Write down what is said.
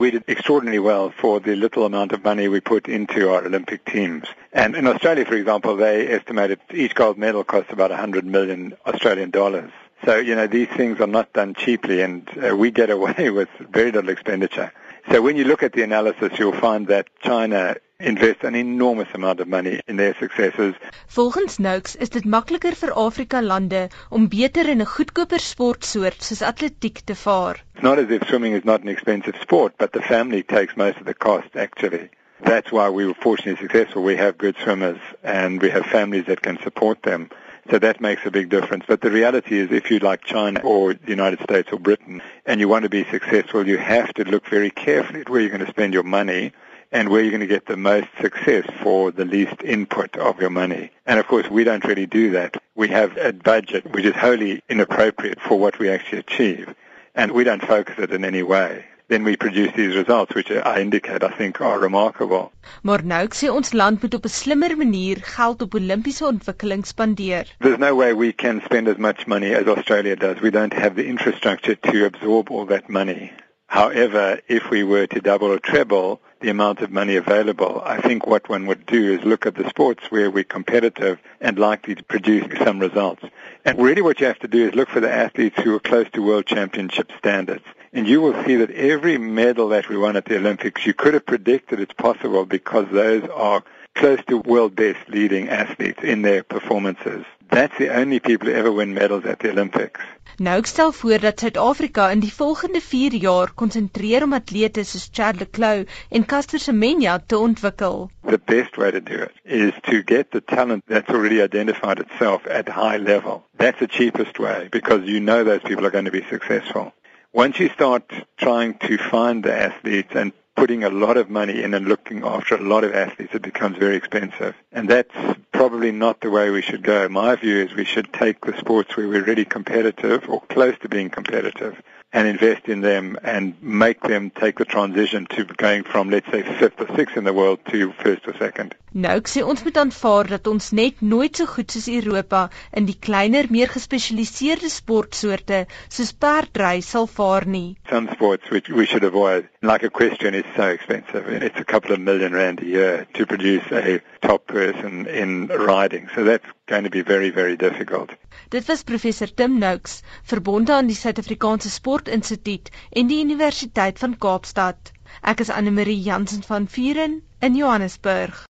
We did extraordinarily well for the little amount of money we put into our Olympic teams. And in Australia, for example, they estimated each gold medal cost about 100 million Australian dollars. So, you know, these things are not done cheaply and uh, we get away with very little expenditure. So when you look at the analysis, you'll find that China invest an enormous amount of money in their successes. Volgens Noakes is dit makliker vir Afrika lande om beter in 'n goedkoper sportsoort soos atletiek te vaar. It's not as if swimming is not an expensive sport, but the family takes most of the cost actually. That's why we were fortunately successful. We have good swimmers and we have families that can support them. So that makes a big difference. But the reality is if you like China or the United States or Britain and you want to be successful, you have to look very carefully at where you're going to spend your money and where you're going to get the most success for the least input of your money. And of course, we don't really do that. We have a budget which is wholly inappropriate for what we actually achieve. And we don't focus it in any way. Then we produce these results which I indicate I think are remarkable. Maar nou ek sê ons land moet op 'n slimmer manier geld op Olimpiese ontwikkeling spandeer. There's no way we can spend as much money as Australia does. We don't have the infrastructure to absorb all that money. However, if we were to double or treble the amount of money available, I think what one would do is look at the sports where we're competitive and likely to produce some results. And really what you have to do is look for the athletes who are close to world championship standards. And you will see that every medal that we won at the Olympics, you could have predicted it's possible because those are close to world best leading athletes in their performances. That's the only people who ever win medals at the Olympics. Nou ek stel voor dat Suid-Afrika in die volgende 4 jaar konsentreer om atlete soos Chad le Clos en Caster Semenya te ontwikkel. The best way to do it is to get the talent that's already identified itself at high level. That's the cheapest way because you know those people are going to be successful. Once you start trying to find the athletes and putting a lot of money in and looking after a lot of athletes, it becomes very expensive. And that's probably not the way we should go. My view is we should take the sports where we're really competitive or close to being competitive and invest in them and make them take the transition to going from, let's say, fifth or sixth in the world to first or second. Nou ek sê ons moet aanvaar dat ons net nooit so goed soos Europa in die kleiner, meer gespesialiseerde sportsoorte soos perdry sal vaar nie. Some sports which we should avoid, like equestrian is so expensive. It's a couple of million rand a year to produce a top person in riding. So that's going to be very, very difficult. Dit was professor Tim Noakes, verbonde aan die Suid-Afrikaanse Sportinstituut en die Universiteit van Kaapstad. Ek is Anne Marie Jansen van Vuren in Johannesburg.